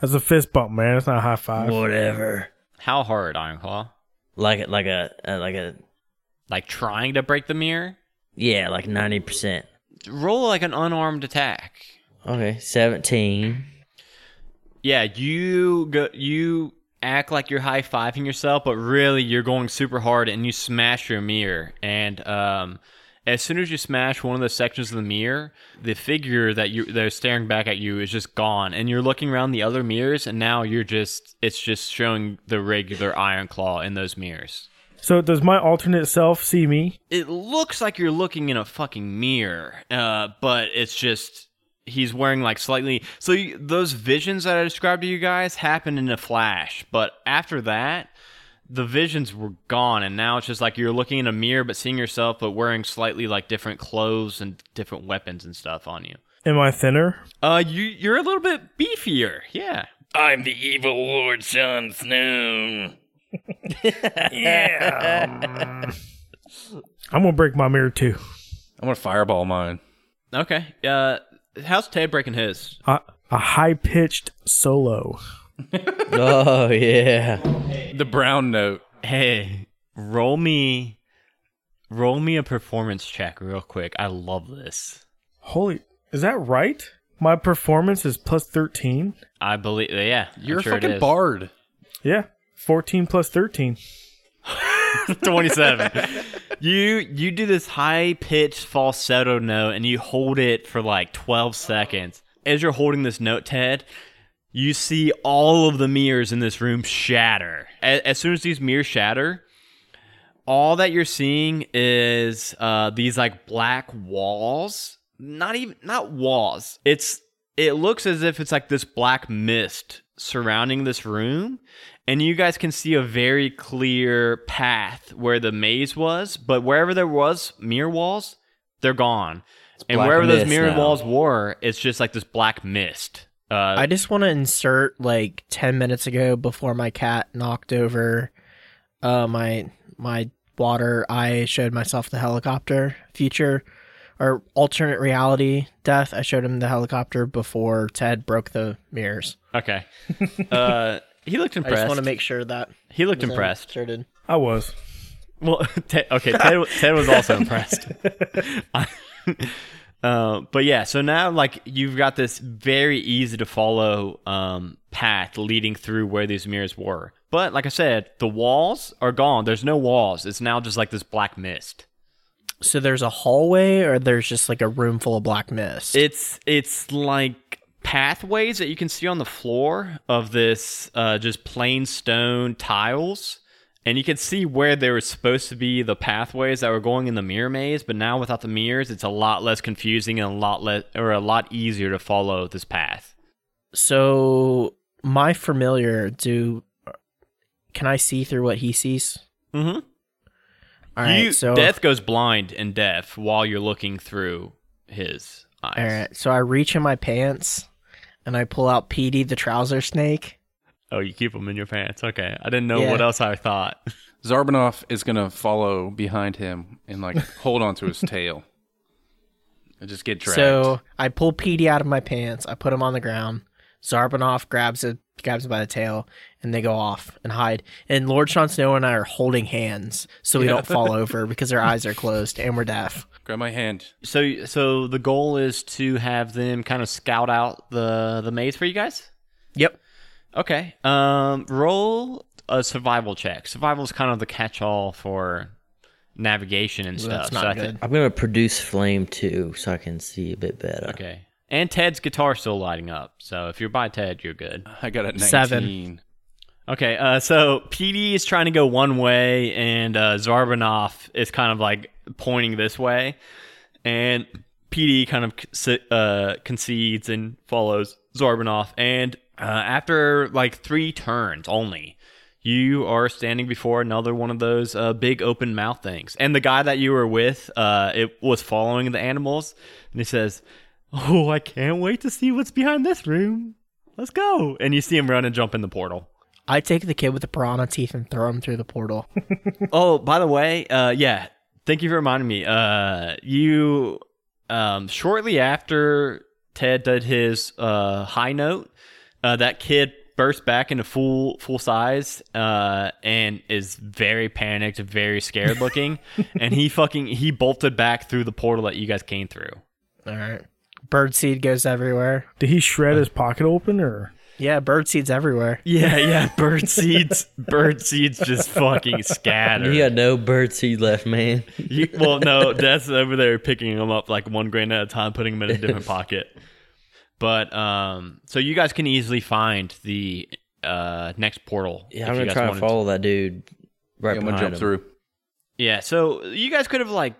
That's a fist bump, man. It's not a high five. Whatever. How hard, Ironclaw? Like like a uh, like a Like trying to break the mirror? Yeah, like ninety percent. Roll like an unarmed attack. Okay, seventeen. Yeah, you go. You act like you're high fiving yourself, but really you're going super hard, and you smash your mirror. And um, as soon as you smash one of the sections of the mirror, the figure that you is staring back at you is just gone, and you're looking around the other mirrors, and now you're just it's just showing the regular Iron Claw in those mirrors. So does my alternate self see me? It looks like you're looking in a fucking mirror, uh, but it's just he's wearing like slightly. So you, those visions that I described to you guys happened in a flash, but after that, the visions were gone, and now it's just like you're looking in a mirror but seeing yourself, but wearing slightly like different clothes and different weapons and stuff on you. Am I thinner? Uh, you you're a little bit beefier, yeah. I'm the evil Lord Jon Snow. I'm gonna break my mirror too. I'm gonna fireball mine. Okay. Uh, how's Ted breaking his? A, a high pitched solo. [LAUGHS] Oh yeah. The brown note. Hey, roll me, roll me a performance check real quick. I love this. Holy, is that right? My performance is plus 13. I believe, yeah, I'm You're sure a it fucking is. bard. Yeah, 14 plus 13. [LAUGHS] 27. you you do this high pitched falsetto note and you hold it for like 12 seconds. As you're holding this note, Ted, you see all of the mirrors in this room shatter. As, as soon as these mirrors shatter, all that you're seeing is uh, these like black walls. Not even not walls. It's it looks as if it's like this black mist surrounding this room and you guys can see a very clear path where the maze was, but wherever there was mirror walls, they're gone. And wherever those mirror now. walls were, it's just like this black mist. Uh, I just want to insert like 10 minutes ago before my cat knocked over uh my my water I showed myself the helicopter future or alternate reality death I showed him the helicopter before Ted broke the mirrors. okay. [LAUGHS] uh, he looked I impressed. just want to make sure that he looked was impressed. inserted. I was. Well, [LAUGHS] Ted, okay, Ted, [LAUGHS] Ted was also impressed. [LAUGHS] uh, but yeah, so now like you've got this very easy to follow um, path leading through where these mirrors were. But like I said, the walls are gone. There's no walls. It's now just like this black mist. So there's a hallway or there's just like a room full of black mist. It's it's like pathways that you can see on the floor of this uh, just plain stone tiles, and you can see where there was supposed to be the pathways that were going in the mirror maze. But now without the mirrors, it's a lot less confusing and a lot less or a lot easier to follow this path. so my familiar do can I see through what he sees? Mm-hmm. All right, you, so Death goes blind and deaf while you're looking through his eyes. all right, so I reach in my pants and I pull out Petey the trouser snake. Oh, you keep them in your pants. Okay, I didn't know Yeah. what else I thought. [LAUGHS] Zarbanoff is gonna follow behind him and like [LAUGHS] hold on to his tail. And just get dragged. So I pull Petey out of my pants. I put him on the ground. Zarbanoff grabs it, grabs him by the tail, and they go off and hide. And Lord Sean Snow and I are holding hands so we don't fall [LAUGHS] over because our eyes are closed and we're deaf. Grab my hand. So, so the goal is to have them kind of scout out the the maze for you guys. Yep. Okay. Um, roll a survival check. Survival is kind of the catch-all for navigation and stuff. That's so I not thi- good. I'm gonna produce flame too, so I can see a bit better. okay. And Ted's guitar still lighting up. So if you're by Ted, you're good. I got a 19. Seven. Okay. Uh, so Petey is trying to go one way, and uh, Zarbanoff is kind of like pointing this way, and Petey kind of uh, concedes and follows Zarbanoff. And uh, after like three turns only, you are standing before another one of those uh, big open mouth things. And the guy that you were with, uh, it was following the animals, and he says, "Oh, I can't wait to see what's behind this room. Let's go!" And you see him run and jump in the portal. I take the kid with the piranha teeth and throw him through the portal. [LAUGHS] Oh, by the way, uh, yeah, thank you for reminding me. Uh, you um, shortly after Ted did his uh, high note, uh, that kid burst back into full full size uh, and is very panicked, very scared looking, [LAUGHS] and he fucking he bolted back through the portal that you guys came through. All right. Birdseed goes everywhere. Did he shred his pocket open or? Yeah, bird seeds everywhere. Yeah, yeah. Bird seeds, bird seeds just fucking scatter. You got no bird seed left, man. You, well, no, that's over there picking them up like one grain at a time, putting them in a different [LAUGHS] pocket. But um, so you guys can easily find the uh next portal. Yeah, I'm you gonna try to wanted follow that dude right I'm gonna behind jump him. through. Yeah, so you guys could have like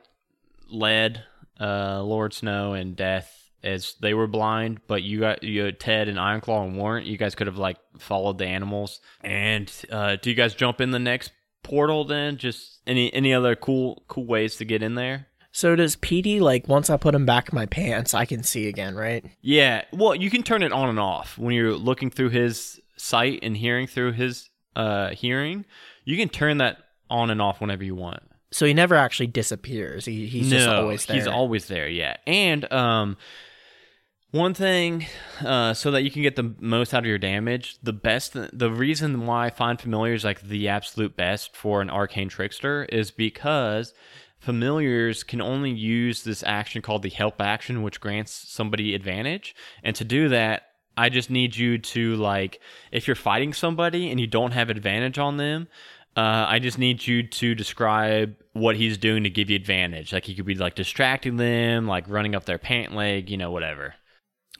led uh Lord Snow and Death as they were blind, but you got you had Ted and Ironclaw and Warrant. You guys could have like followed the animals. And uh do you guys jump in the next portal then? Just any any other cool cool ways to get in there? So does Petey like once I put him back in my pants, I can see again, right? Yeah, well, you can turn it on and off when you're looking through his sight and hearing through his uh hearing. You can turn that on and off whenever you want. So he never actually disappears. He, he's just always there. He's always there, yeah. And um one thing uh so that you can get the most out of your damage, the best the reason why I find familiar is like the absolute best for an arcane trickster is because familiars can only use this action called the help action which grants somebody advantage. And to do that, I just need you to like if you're fighting somebody and you don't have advantage on them, uh, I just need you to describe what he's doing to give you advantage. Like he could be like distracting them, like running up their pant leg, you know, whatever.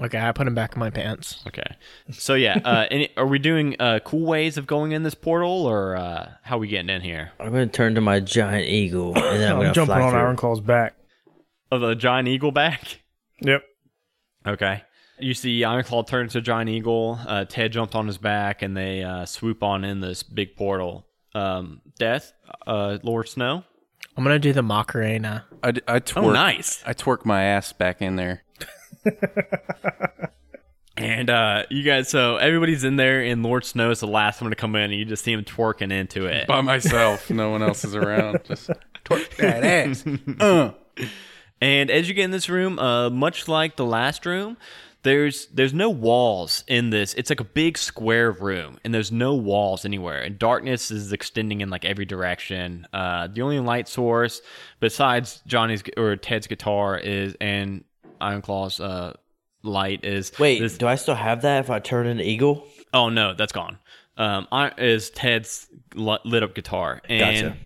Okay, I put him back in my pants. Okay. So yeah, uh, [LAUGHS] any, are we doing uh, cool ways of going in this portal, or uh, how are we getting in here? I'm gonna turn to my giant eagle, and then I'm, [COUGHS] I'm, gonna jumping fly on through. Ironclaw's back. Oh, the giant eagle back. Yep. Okay. You see Ironclaw turn to Giant Eagle. Uh, Ted jumped on his back, and they uh, swoop on in this big portal. Um, Death, uh, Lord Snow. I'm gonna do the Macarena. I, I twerk. Oh, nice. I twerk my ass back in there. And uh, you guys, so everybody's in there, and Lord Snow is the last one to come in, and you just see him twerking into it. By myself. no one else is around. [LAUGHS] Just Twerk that ass. [LAUGHS] uh. And as you get in this room, uh, much like the last room, there's there's no walls in this. It's like a big square room, and there's no walls anywhere. And darkness is extending in like every direction. Uh, the only light source besides Johnny's or Ted's guitar is and Ironclaw's uh, light is Wait, this- do I still have that if I turn into eagle? Oh no, that's gone. Um, I, is Ted's lit up guitar, and Gotcha.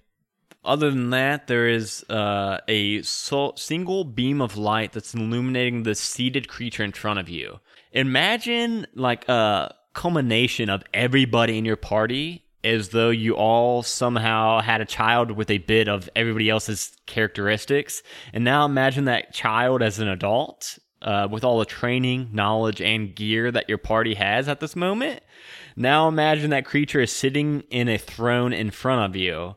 other than that, there is uh, a so- single beam of light that's illuminating the seated creature in front of you. Imagine like a culmination of everybody in your party, as though you all somehow had a child with a bit of everybody else's characteristics, and now imagine that child as an adult. Uh, with all the training, knowledge, and gear that your party has at this moment, now imagine that creature is sitting in a throne in front of you.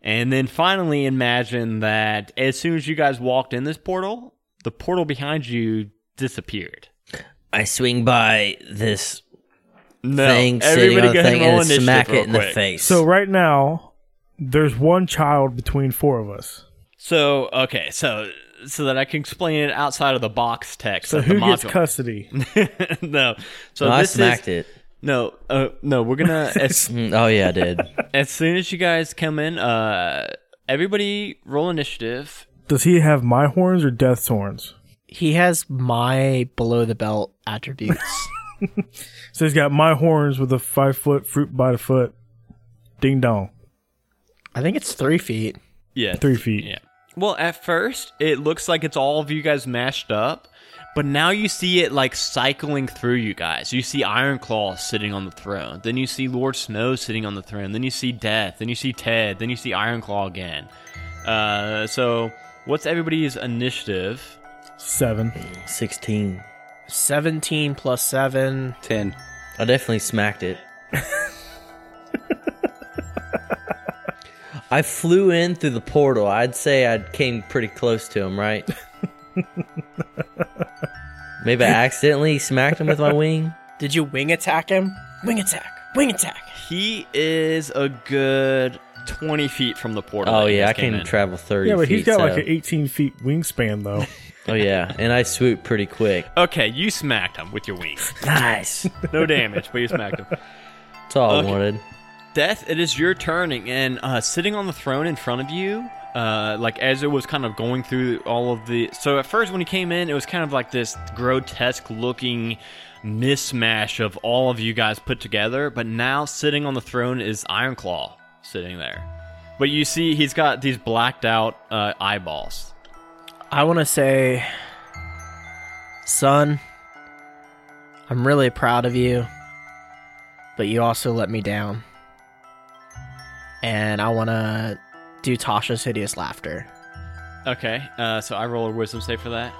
And then finally imagine that as soon as you guys walked in this portal, the portal behind you disappeared. I swing by this No, thing sitting on the thing roll and initiative smack real it in the quick. face. So right now, there's one child between four of us. So okay, so so that I can explain it outside of the box text. So of who the gets custody? [LAUGHS] no, so No, I smacked is it. no, uh, no. We're gonna [LAUGHS] as, Oh yeah, I did. [LAUGHS] as soon as you guys come in, uh, everybody roll initiative. Does he have my horns or Death's horns? He has my below the belt attributes. [LAUGHS] So he's got my horns with a five foot fruit by the foot. Ding dong. I think it's three feet. Yeah, Three feet. Yeah. Well, at first, it looks like it's all of you guys mashed up, but now you see it like cycling through you guys. You see Ironclaw sitting on the throne, then you see Lord Snow sitting on the throne, then you see Death, then you see Ted, then you see Ironclaw again. Uh, so, what's everybody's initiative? Seven. Sixteen. 17 plus 7. Ten. I definitely smacked it. [LAUGHS] I flew in through the portal. I'd say I came pretty close to him, right? Maybe I accidentally smacked him with my wing. Did you wing attack him? Wing attack. Wing attack. He is a good 20 feet from the portal. Oh yeah, I guys came can in. travel thirty. Yeah, but he's got so- like an 18 feet wingspan though. Oh yeah, and I swoop pretty quick. Okay, you smacked him with your wings. [LAUGHS] Nice. No damage, but you smacked him. That's all Okay. I wanted. Death, it is your turning, and uh, sitting on the throne in front of you, uh, like as it was kind of going through all of the. So at first, when he came in, it was kind of like this grotesque-looking mismatch of all of you guys put together. But now, sitting on the throne is Ironclaw sitting there. But you see, he's got these blacked-out uh, eyeballs. I want to say, son, I'm really proud of you, but you also let me down. And I want to do Tasha's hideous laughter. Okay, uh, so I roll a wisdom save for that.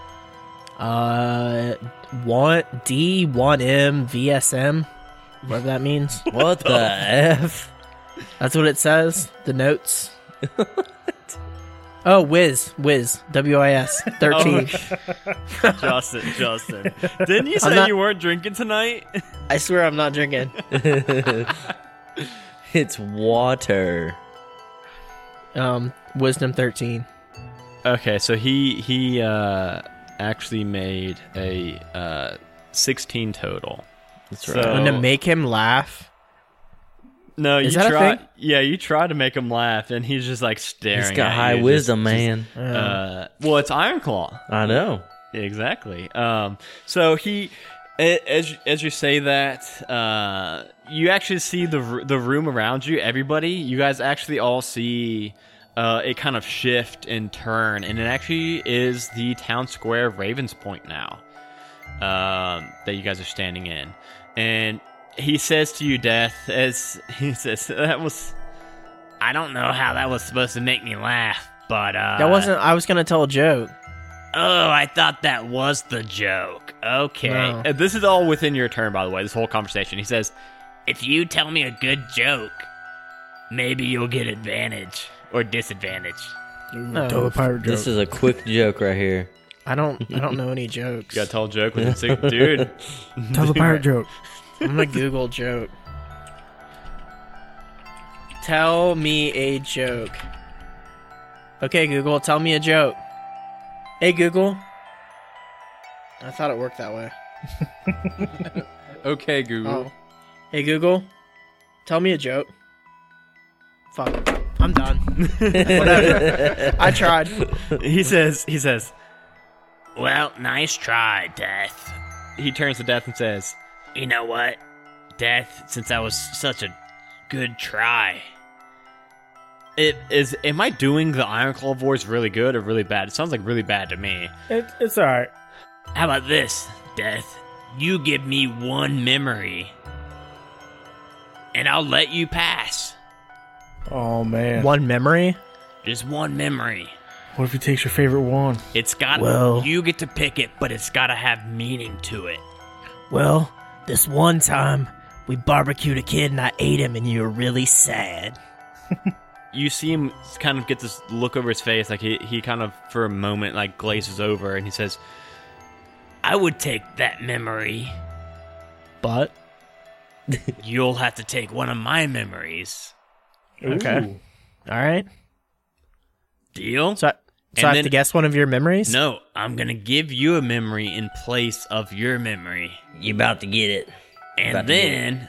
Uh, one D, one M, VSM, whatever that means. What the [LAUGHS] f? That's what it says. The notes. [LAUGHS] Oh, Wiz, Wiz, W I S, thirteen. [LAUGHS] Justin, Justin, didn't you say not- you weren't drinking tonight? [LAUGHS] I swear I'm not drinking. [LAUGHS] It's water. Um, wisdom thirteen. Okay, so he he uh actually made a uh 16 total. That's right. So- right. And to make him laugh. No, Is you that a try thing? Yeah, you try to make him laugh and he's just like staring He's got at high you, wisdom, just- man. Uh, well, it's Ironclaw. I know. Exactly. Um, so he, a- as as you say that, uh, you actually see the r- the room around you. Everybody, you guys actually all see uh, it kind of shift and turn, and it actually is the town square of Ravens Point now um, that you guys are standing in, and he says to you, Death, as he says, that was. I don't know how that was supposed to make me laugh, but uh, that wasn't. I was gonna tell a joke. Oh, I thought that was the joke. Okay. No. Uh, This is all within your turn, by the way, this whole conversation. He says, If you tell me a good joke, maybe you'll get advantage or disadvantage. No, Tell the pirate joke. This is a quick joke right here. I don't. I don't know any jokes. You gotta tell a joke with a six. Dude. [LAUGHS] Tell the pirate [LAUGHS] joke. I'm gonna Google joke. Tell me a joke. Okay, Google, tell me a joke. Hey, Google. I thought it worked that way. [LAUGHS] Okay, Google. Oh. Hey, Google, tell me a joke. Fuck. I'm done. [LAUGHS] Whatever. I tried. he says, he says, Well, nice try, Death. he turns to Death and says, You know what? Death, since that was such a good try. it is, am I doing the Ironclaw voice really good or really bad? It sounds like really bad to me. It, it's all right. How about this, Death? You give me one memory, and I'll let you pass. Oh man. One memory. Just one memory. What if he takes your favorite one? It's got Well- you get to pick it, but it's got to have meaning to it. Well, this one time we barbecued a kid and I ate him, and you were really sad. [LAUGHS] You see him kind of get this look over his face, like he, he kind of, for a moment, like glazes over and he says, I would take that memory. But [LAUGHS] You'll have to take one of my memories. okay, all right. Deal? So, I, so And I have then- to guess one of your memories. No, I'm gonna give you a memory in place of your memory. You about to get it. And About to get then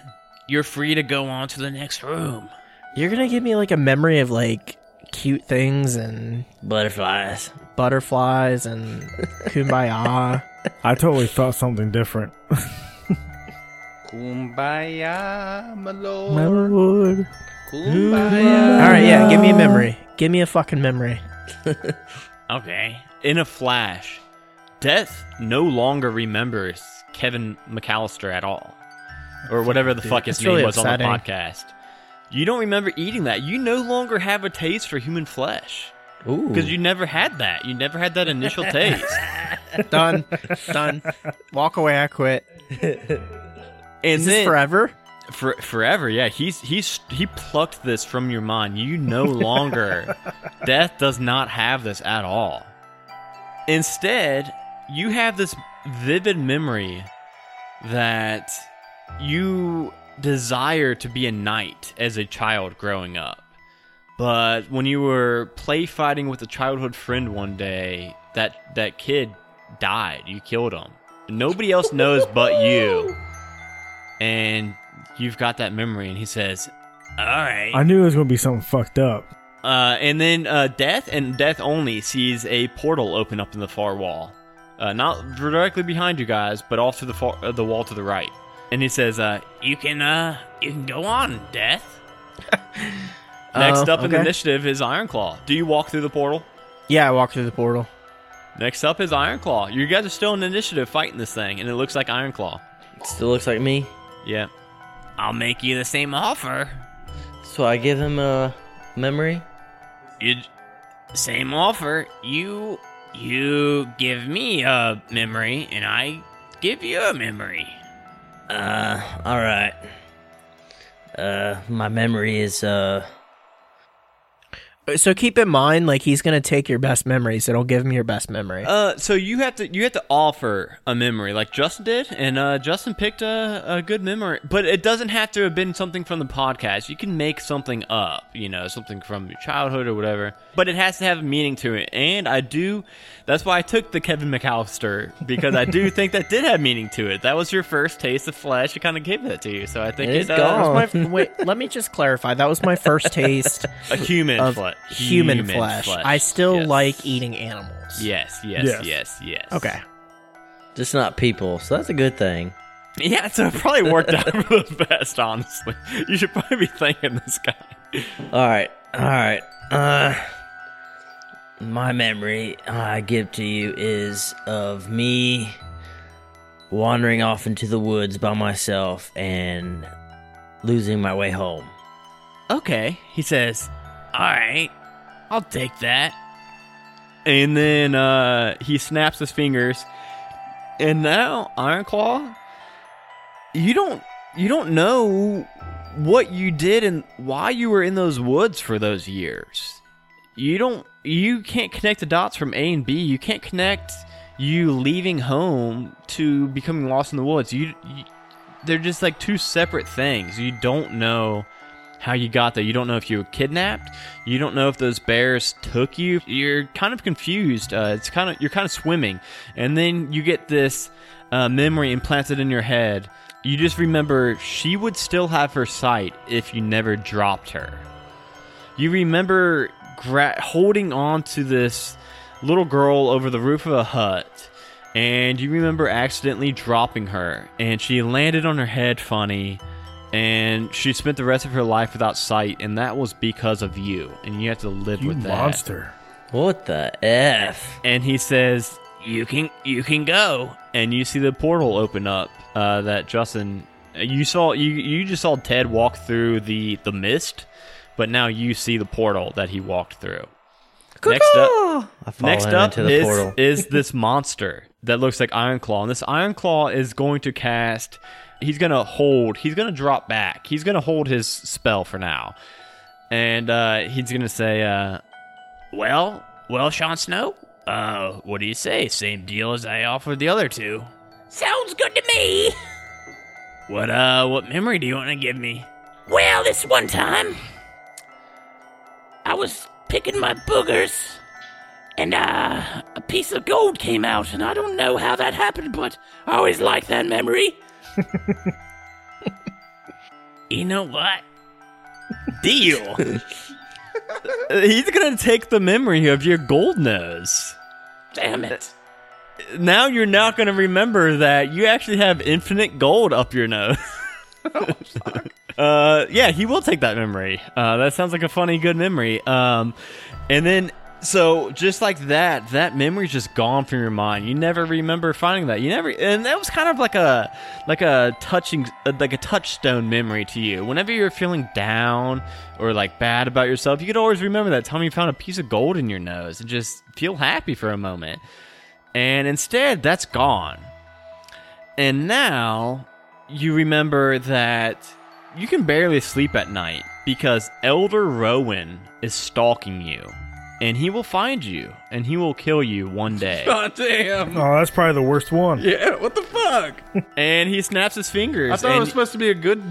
you're free to go on to the next room. You're gonna give me like a memory of like cute things and Butterflies. butterflies and [LAUGHS] kumbaya. I totally thought something different. Kumbaya, my lord. My lord. Kumbaya. All right, yeah. Give me a memory. Give me a fucking memory. [LAUGHS] Okay. In a flash, Death no longer remembers Kevin McAllister at all. Or whatever the fuck his name really was on the podcast. You don't remember eating that. You no longer have a taste for human flesh. Ooh. Because you never had that. You never had that initial [LAUGHS] taste. Done. Done. Walk away. I quit. And Is then, this forever? For, forever, yeah. He's he's he plucked this from your mind. You no [LAUGHS] longer Death does not have this at all. Instead, you have this vivid memory that you desire to be a knight as a child growing up. But when you were play fighting with a childhood friend one day, that that kid died. You killed him. Nobody else knows but you. And you've got that memory and he says, All right. I knew it was gonna be something fucked up. Uh, and then uh, Death and Death only sees a portal open up in the far wall, uh, not directly behind you guys, but off to the far, uh, the wall to the right. And he says, uh, you can uh you can go on, Death. [LAUGHS] "Next up in the initiative is Ironclaw. Do you walk through the portal? Yeah, I walk through the portal. Next up is Ironclaw. You guys are still in initiative fighting this thing, and it looks like Ironclaw. Still looks like me. Yeah. I'll make you the same offer. So I give him a memory. You same offer. You you give me a memory and I give you a memory. Uh, all right. Uh, my memory is uh. So keep in mind, like he's gonna take your best memories. It'll give him your best memory. Uh, so you have to you have to offer a memory like Justin did, and uh, Justin picked a, a good memory, but it doesn't have to have been something from the podcast. You can make something up, you know, something from your childhood or whatever, but it has to have a meaning to it. And I do, that's why I took the Kevin McAllister because I do [LAUGHS] think that did have meaning to it. That was your first taste of flesh. It kind of gave that to you, so I think It's it, uh, gone. My- [LAUGHS] wait, let me just clarify. That was my first taste [LAUGHS] a human of flesh. human, flesh. I still Yes. like eating animals. Yes, yes, Yes. yes, yes. Okay. Just not people, so that's a good thing. Yeah, so it probably worked out for the best, honestly. You should probably be thanking this guy. All right, all right. Uh, my memory I give to you is of me wandering off into the woods by myself and losing my way home. Okay, he says, All right. I'll take that. and then uh, he snaps his fingers, and now Ironclaw, you don't you don't know what you did and why you were in those woods for those years. You don't you can't connect the dots from A and B. You can't connect you leaving home to becoming lost in the woods. You, you they're just like two separate things. You don't know how you got there. You don't know if you were kidnapped. You don't know if those bears took you. You're kind of confused. Uh, it's kind of you're kind of swimming, and then you get this uh, memory implanted in your head. You just remember she would still have her sight if you never dropped her. You remember gra- holding on to this little girl over the roof of a hut, and you remember accidentally dropping her, and she landed on her head funny, and she spent the rest of her life without sight, and that was because of you, and you have to live You with that. monster. What the f? And he says, You can you can go. and you see the portal open up uh, that Justin you saw you you just saw Ted walk through the the mist, but now you see the portal that he walked through. Next up, next up the is, [LAUGHS] is this monster that looks like Ironclaw. and this Ironclaw is going to cast. He's gonna hold. He's gonna drop back. He's gonna hold his spell for now, and uh, he's gonna say, uh, Well, well, Sean Snow. Uh, what do you say? Same deal as I offered the other two. Sounds good to me. What uh, what memory do you want to give me? Well, this one time, I was picking my boogers, and uh, a piece of gold came out, and I don't know how that happened, but I always like that memory. [LAUGHS] you know what? [LAUGHS] "Deal." [LAUGHS] he's gonna take the memory of your gold nose. Damn it. now you're not going to remember that you actually have infinite gold up your nose. Uh, yeah, he will take that memory. Uh, that sounds like a funny, good memory. Um, and then, so just like that, that memory's just gone from your mind. You never remember finding that. You never, and that was kind of like a, like a touching, uh, like a touchstone memory to you. Whenever you're feeling down or like bad about yourself, you could always remember that time you found a piece of gold in your nose and just feel happy for a moment. And instead, that's gone. And now you remember that you can barely sleep at night because Elder Rowan is stalking you. and he will find you, and he will kill you one day. [LAUGHS] God damn. Oh, that's probably the worst one. Yeah, what the fuck? [LAUGHS] and he snaps his fingers. I thought it was supposed to be a good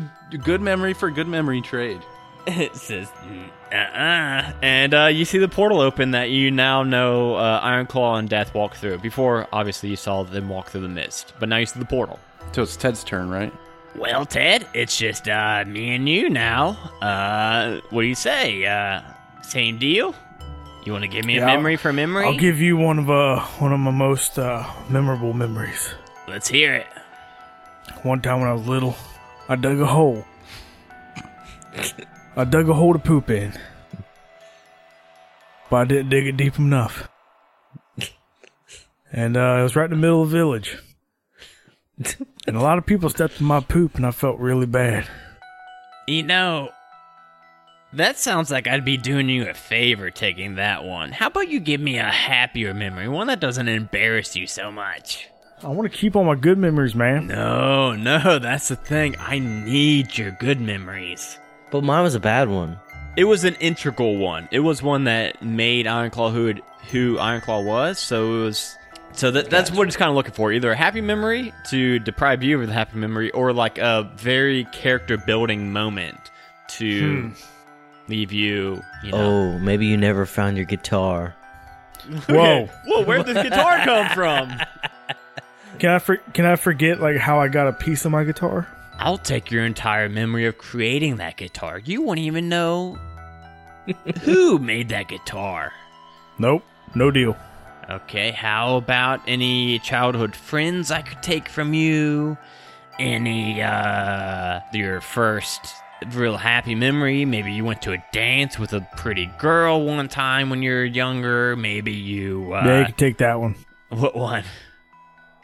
good memory for good memory trade. [LAUGHS] it says, uh-uh. And uh, you see the portal open that you now know uh, Ironclaw and Death walk through. Before, obviously, you saw them walk through the mist, but now you see the portal. So it's Ted's turn, right? Well, Ted, it's just uh, me and you now. Uh, what do you say? Uh, same deal? You want to give me Yeah, a I'll- memory for memory? I'll give you one of uh one of my most uh, memorable memories. Let's hear it. One time when I was little, I dug a hole. I dug a hole to poop in, but I didn't dig it deep enough. And uh, it was right in the middle of the village. And a lot of people stepped in my poop, and I felt really bad. You know, that sounds like I'd be doing you a favor taking that one. How about you give me a happier memory, one that doesn't embarrass you so much? I want to keep all my good memories, man. No, no, that's the thing. I need your good memories. But mine was a bad one. It was an integral one. It was one that made Ironclaw who had, who Ironclaw was. So it was. So that, that's what it's kind of looking for. Either a happy memory to deprive you of the happy memory, or like a very character building moment to hmm. leave you. You know. Oh, maybe you never found your guitar. [LAUGHS] Whoa! Whoa! Where'd this guitar come from? [LAUGHS] Can I for- can I forget like how I got a piece of my guitar? I'll take your entire memory of creating that guitar. You won't even know [LAUGHS] who made that guitar. Nope, no deal. Okay, how about any childhood friends I could take from you? Any, uh, your first real happy memory? Maybe you went to a dance with a pretty girl one time when you were younger. Maybe you, uh, yeah, you can take that one. what one?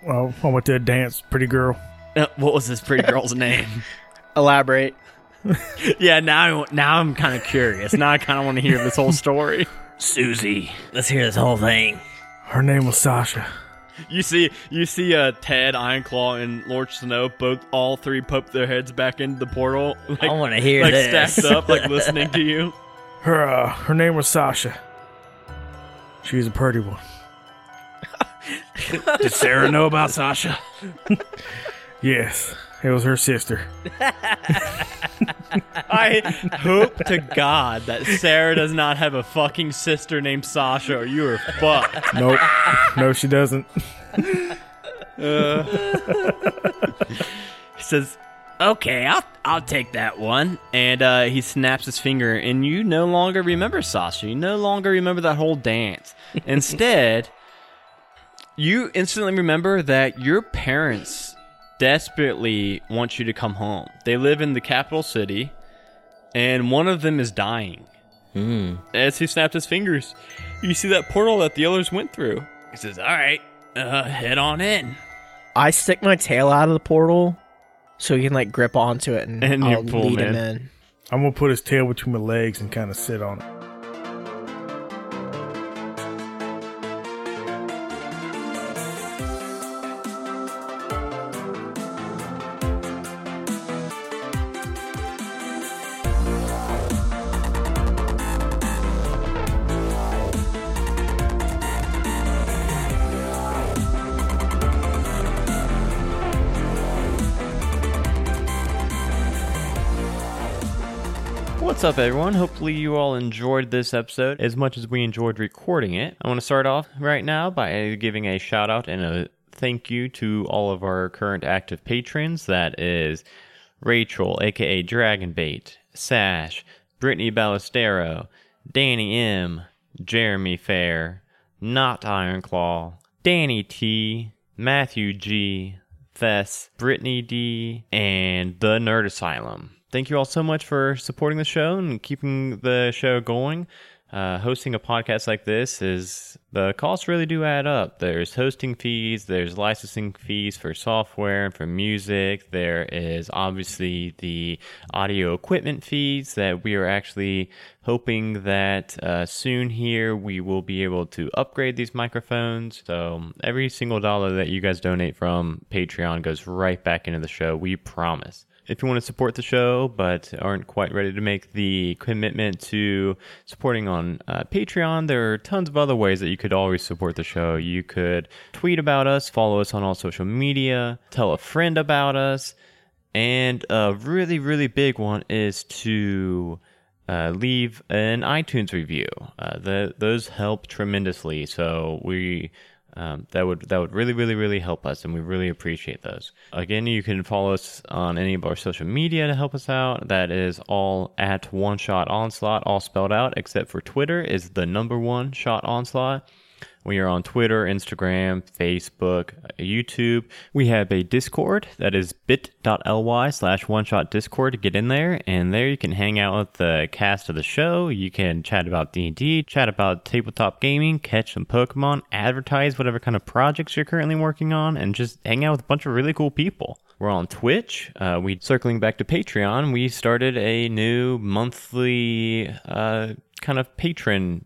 Well, I went to a dance, pretty girl. Uh, what was this pretty girl's name? [LAUGHS] Elaborate. [LAUGHS] yeah, now now I'm kind of curious. Now I kind of want to hear this whole story. [LAUGHS] Susie. Let's hear this whole thing. Her name was Sasha. You see, you see, uh, Ted, Ironclaw, and Lord Snow both, all three, poke their heads back into the portal, [LAUGHS] like, I want to hear like this. stacked up, like [LAUGHS] listening to you. Her uh, her name was Sasha. She was a pretty one. [LAUGHS] Did Sarah know about Sasha? Yes, it was her sister. [LAUGHS] I hope to God that Sarah does not have a fucking sister named Sasha, or you are fucked. Nope, no, she doesn't. [LAUGHS] He says, Okay, I'll, I'll take that one. and uh, he snaps his finger, and you no longer remember Sasha. You no longer remember that whole dance. [LAUGHS] Instead, you instantly remember that your parents desperately want you to come home. They live in the capital city, and one of them is dying. Hmm. As he snapped his fingers, you see that portal that the others went through. He says, All right, uh, head on in. I stick my tail out of the portal so he can like grip onto it and, And I'll pull lead him him in. in. I'm gonna put his tail between my legs and kind of sit on it. What's up, everyone? Hopefully, you all enjoyed this episode as much as we enjoyed recording it. I want to start off right now by giving a shout out and a thank you to all of our current active patrons. That is Rachel, aka Dragonbait, Sash, Brittany Ballestero, Danny M, Jeremy Fair, Not Ironclaw, Danny T, Matthew G, Fess, Brittany D, and The Nerd Asylum. Thank you all so much for supporting the show and keeping the show going. Uh, hosting a podcast like this is the costs really do add up. There's hosting fees, there's licensing fees for software and for music. There is obviously the audio equipment fees that we are actually hoping that uh, soon here we will be able to upgrade these microphones. So every single dollar that you guys donate from Patreon goes right back into the show. We promise. If you want to support the show but aren't quite ready to make the commitment to supporting on uh, Patreon, there are tons of other ways that you could always support the show. You could tweet about us, follow us on all social media, tell a friend about us, and a really, really big one is to uh, leave an iTunes review. Uh, the, those help tremendously. So we um, that would that would really really really help us, and we really appreciate those. Again, you can follow us on any of our social media to help us out. That is all at One Shot Onslaught, all spelled out, except for Twitter is the number one shot onslaught. We are on Twitter, Instagram, Facebook, uh, YouTube. We have a Discord that is bit.ly slash one shot Discord to get in there. And there you can hang out with the cast of the show. You can chat about D&D, chat about tabletop gaming, catch some Pokemon, advertise whatever kind of projects you're currently working on, and just hang out with a bunch of really cool people. We're on Twitch. Uh, we circling back to Patreon. We started a new monthly uh, kind of patron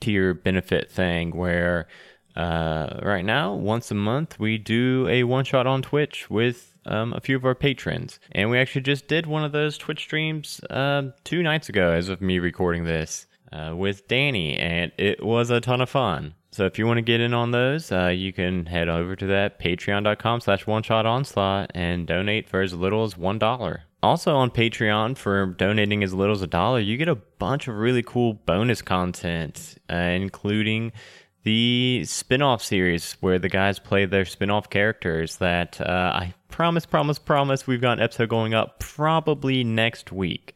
tier benefit thing where uh, right now, once a month, we do a one shot on Twitch with um, a few of our patrons. And we actually just did one of those Twitch streams uh, two nights ago, as of me recording this, uh, with Danny, and it was a ton of fun. So if you want to get in on those, uh, you can head over to that patreon.com slash one shot onslaught and donate for as little as one dollar. Also on Patreon, for donating as little as a dollar, you get a bunch of really cool bonus content, uh, including the spin-off series where the guys play their spin-off characters that uh, I promise, promise, promise we've got an episode going up probably next week.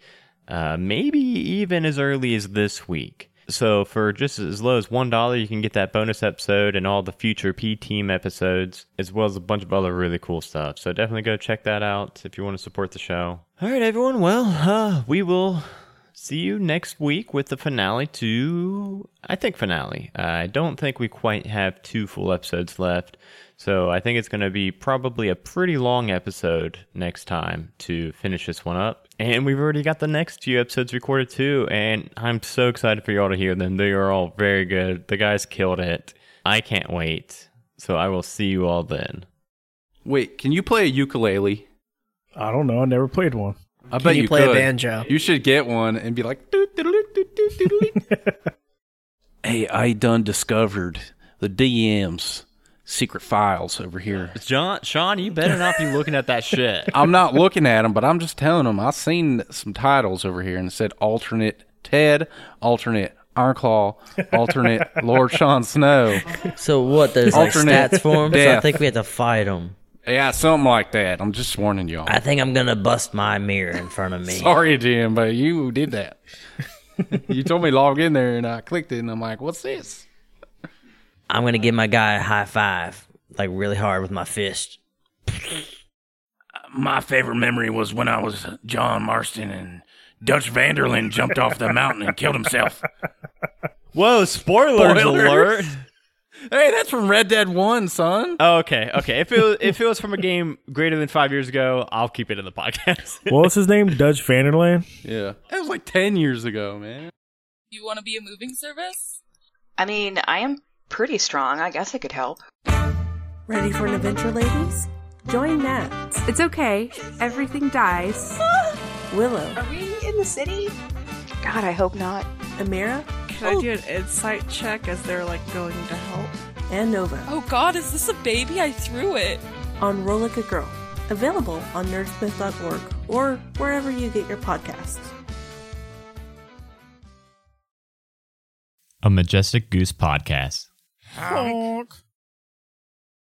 Uh, maybe even as early as this week. So for just as low as one dollar, you can get that bonus episode and all the future P Team episodes, as well as a bunch of other really cool stuff. So definitely go check that out if you want to support the show. All right, everyone. Well, uh, we will see you next week with the finale to I think finale. I don't think we quite have two full episodes left. So I think it's going to be probably a pretty long episode next time to finish this one up. And we've already got the next few episodes recorded too, and I'm so excited for y'all to hear them. They are all very good. The guys killed it. I can't wait. So I will see you all then. Wait, can you play a ukulele? I don't know. I never played one. I Can bet you you play a banjo? You should get one and be like. Hey, [LAUGHS] I done discovered the DM's secret files over here. [LAUGHS] John, Sean, you better not be looking at that shit. [LAUGHS] I'm not looking at them, but I'm just telling them. I've seen some titles over here and it said alternate Ted, alternate Ironclaw, alternate [LAUGHS] Lord Sean Snow. So what? There's like Alternate stats for him. So I think we have to fight him. Yeah, something like that. I'm just warning y'all. I think I'm gonna bust my mirror in front of me. Sorry, Jim, but you did that. you told me log in there and I clicked it and I'm like, what's this? I'm gonna give my guy a high five, like really hard with my fist. My favorite memory was when I was John Marston and Dutch van der Linde jumped off the mountain and killed himself. Whoa, spoilers, Spoilers. alert. Hey, that's from Red Dead 1, son. Oh, okay, okay. If it was, if it was from a game greater than five years ago, I'll keep it in the podcast. What was his name? Dutch Vanderland? Yeah. That was like 10 years ago, man. You want to be a moving service? I mean, I am pretty strong. I guess I could help. Ready for an adventure, ladies? Join Nat, It's okay. Everything dies. [GASPS] Willow, Are we in the city? God, I hope not. Amira, Can I oh. do an insight check as they're like going to help? and Nova Oh god, is this a baby? I threw it. on Roll Like a Girl. Available on nerdsmith.org or wherever you get your podcasts. a Majestic Goose podcast. Honk.